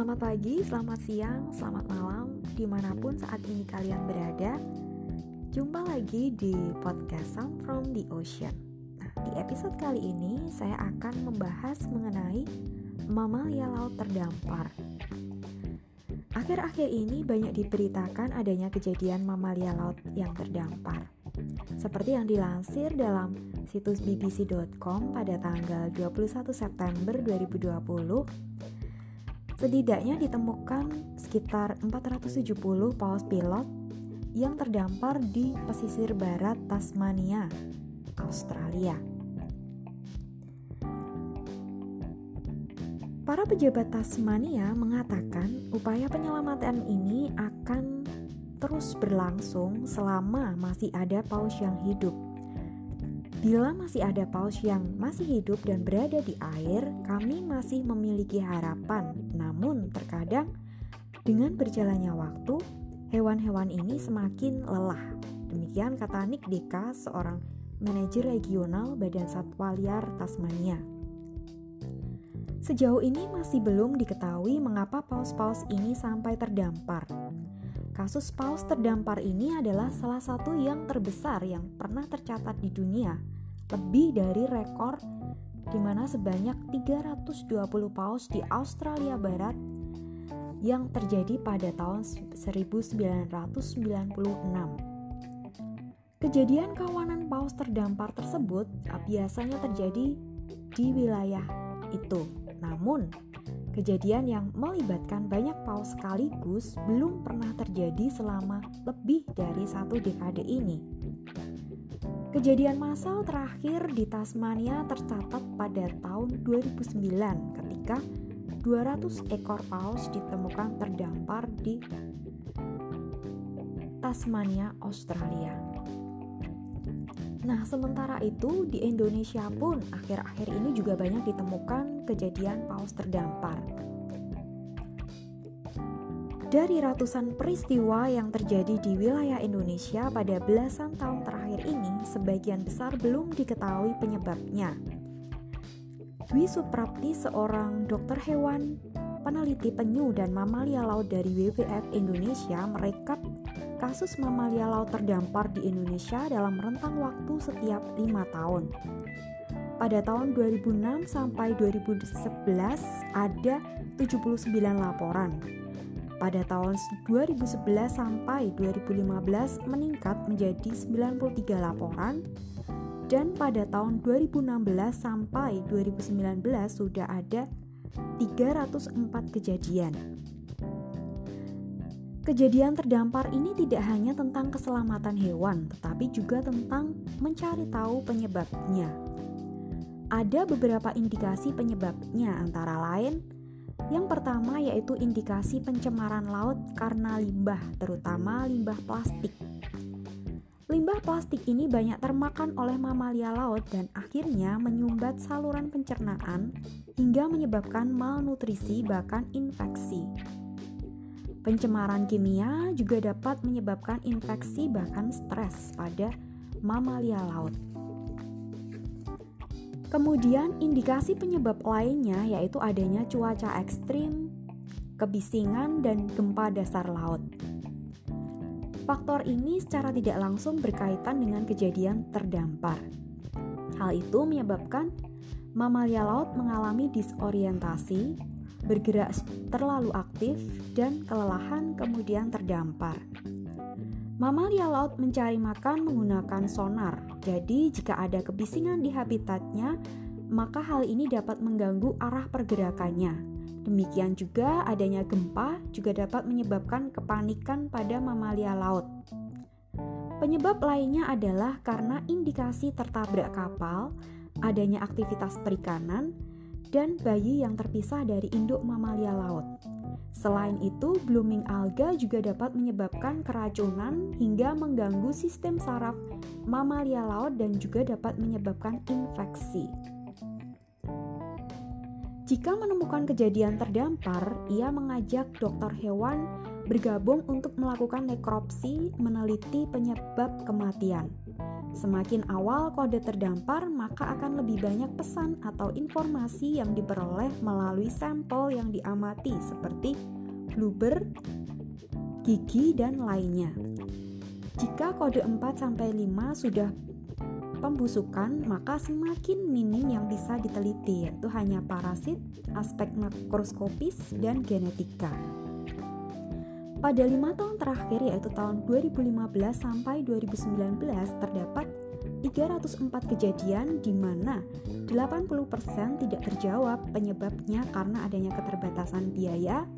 Selamat pagi, selamat siang, selamat malam, di mana pun saat ini kalian berada. Jumpa lagi di podcast Sound from the Ocean. Nah, di episode kali ini saya akan membahas mengenai mamalia laut terdampar. Akhir-akhir ini banyak diberitakan adanya kejadian mamalia laut yang terdampar. Seperti yang dilansir dalam situs bbc.com pada tanggal 21 September 2020, setidaknya ditemukan sekitar 470 paus pilot yang terdampar di pesisir barat Tasmania, Australia. Para pejabat Tasmania mengatakan upaya penyelamatan ini akan terus berlangsung selama masih ada paus yang hidup. Bila masih ada paus yang masih hidup dan berada di air, kami masih memiliki harapan. Namun, terkadang dengan berjalannya waktu, hewan-hewan ini semakin lelah. Demikian kata Nick Deka, seorang manajer regional Badan Satwa Liar Tasmania. Sejauh ini masih belum diketahui mengapa paus-paus ini sampai terdampar. Kasus paus terdampar ini adalah salah satu yang terbesar yang pernah tercatat di dunia, lebih dari rekor di mana sebanyak 320 paus di Australia Barat yang terjadi pada tahun 1996. Kejadian kawanan paus terdampar tersebut biasanya terjadi di wilayah itu. Namun, kejadian yang melibatkan banyak paus sekaligus belum pernah terjadi selama lebih dari satu dekade ini. Kejadian massal terakhir di Tasmania tercatat pada tahun 2009 ketika 200 ekor paus ditemukan terdampar di Tasmania, Australia. Nah, sementara itu di Indonesia pun akhir-akhir ini juga banyak ditemukan kejadian paus terdampar. Dari ratusan peristiwa yang terjadi di wilayah Indonesia pada belasan tahun terakhir ini, sebagian besar belum diketahui penyebabnya. Dwi Suprapti, seorang dokter hewan, peneliti penyu dan mamalia laut dari WWF Indonesia, merekap kasus mamalia laut terdampar di Indonesia dalam rentang waktu setiap lima tahun. Pada tahun 2006 sampai 2011 ada 79 laporan. Pada tahun 2011 sampai 2015 meningkat menjadi 93 laporan dan pada tahun 2016 sampai 2019 sudah ada 304 kejadian. Kejadian terdampar ini tidak hanya tentang keselamatan hewan, tetapi juga tentang mencari tahu penyebabnya. Ada beberapa indikasi penyebabnya, antara lain yang pertama yaitu indikasi pencemaran laut karena limbah, terutama limbah plastik. Limbah plastik ini banyak termakan oleh mamalia laut dan akhirnya menyumbat saluran pencernaan hingga menyebabkan malnutrisi bahkan infeksi. Pencemaran kimia juga dapat menyebabkan infeksi bahkan stres pada mamalia laut. Kemudian indikasi penyebab lainnya yaitu adanya cuaca ekstrim, kebisingan, dan gempa dasar laut. Faktor ini secara tidak langsung berkaitan dengan kejadian terdampar. Hal itu menyebabkan mamalia laut mengalami disorientasi, bergerak terlalu aktif, dan kelelahan kemudian terdampar. Mamalia laut mencari makan menggunakan sonar, jadi jika ada kebisingan di habitatnya, maka hal ini dapat mengganggu arah pergerakannya. Demikian juga adanya gempa juga dapat menyebabkan kepanikan pada mamalia laut. Penyebab lainnya adalah karena indikasi tertabrak kapal, adanya aktivitas perikanan, dan bayi yang terpisah dari induk mamalia laut. Selain itu, blooming alga juga dapat menyebabkan keracunan hingga mengganggu sistem saraf mamalia laut dan juga dapat menyebabkan infeksi. Jika menemukan kejadian terdampar, ia mengajak dokter hewan bergabung untuk melakukan nekropsi meneliti penyebab kematian. Semakin awal kode terdampar, maka akan lebih banyak pesan atau informasi yang diperoleh melalui sampel yang diamati seperti blooper, gigi, dan lainnya. Jika kode 4 sampai 5 sudah pembusukan, maka semakin minim yang bisa diteliti, yaitu hanya parasit, aspek makroskopis, dan genetika. Pada lima tahun terakhir yaitu tahun 2015 sampai 2019 terdapat 304 kejadian di mana 80% tidak terjawab penyebabnya karena adanya keterbatasan biaya,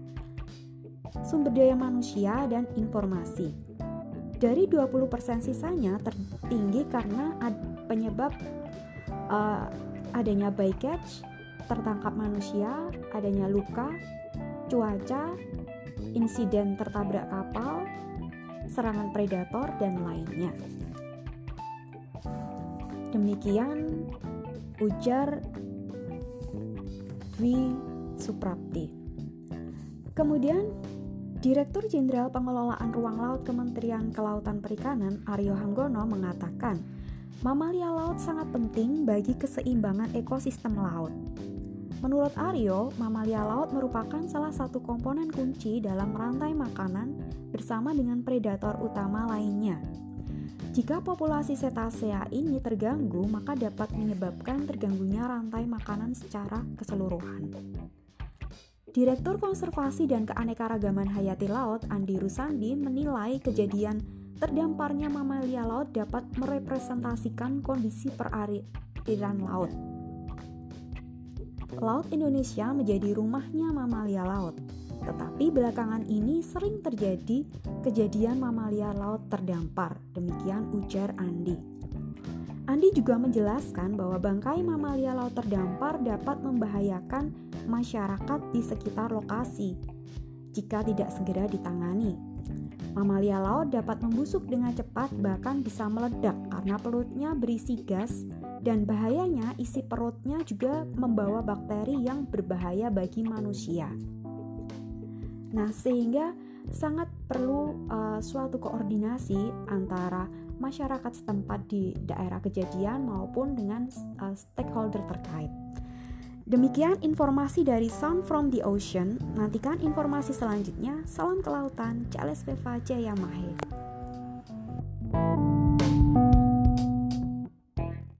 sumber daya manusia, dan informasi. Dari 20% sisanya tertinggi karena penyebab uh, adanya bycatch, tertangkap manusia, adanya luka, cuaca, insiden tertabrak kapal, serangan predator, dan lainnya. Demikian ujar Dwi Suprapti. Kemudian, Direktur Jenderal Pengelolaan Ruang Laut Kementerian Kelautan Perikanan Aryo Hanggono mengatakan, mamalia laut sangat penting bagi keseimbangan ekosistem laut. Menurut Aryo, mamalia laut merupakan salah satu komponen kunci dalam rantai makanan bersama dengan predator utama lainnya. Jika populasi cetasea ini terganggu, maka dapat menyebabkan terganggunya rantai makanan secara keseluruhan. Direktur Konservasi dan Keanekaragaman Hayati Laut Andi Rusandi menilai kejadian terdamparnya mamalia laut dapat merepresentasikan kondisi perairan laut Laut Indonesia menjadi rumahnya mamalia laut. Tetapi belakangan ini sering terjadi kejadian mamalia laut terdampar, demikian ujar Andi. Andi juga menjelaskan bahwa bangkai mamalia laut terdampar dapat membahayakan masyarakat di sekitar lokasi jika tidak segera ditangani. Mamalia laut dapat membusuk dengan cepat bahkan bisa meledak karena pelutnya berisi gas dan bahayanya isi perutnya juga membawa bakteri yang berbahaya bagi manusia. Nah, sehingga sangat perlu uh, suatu koordinasi antara masyarakat setempat di daerah kejadian maupun dengan uh, stakeholder terkait. Demikian informasi dari Sound from the Ocean. Nantikan informasi selanjutnya. Salam kelautan, Charles Veva Jayamahe.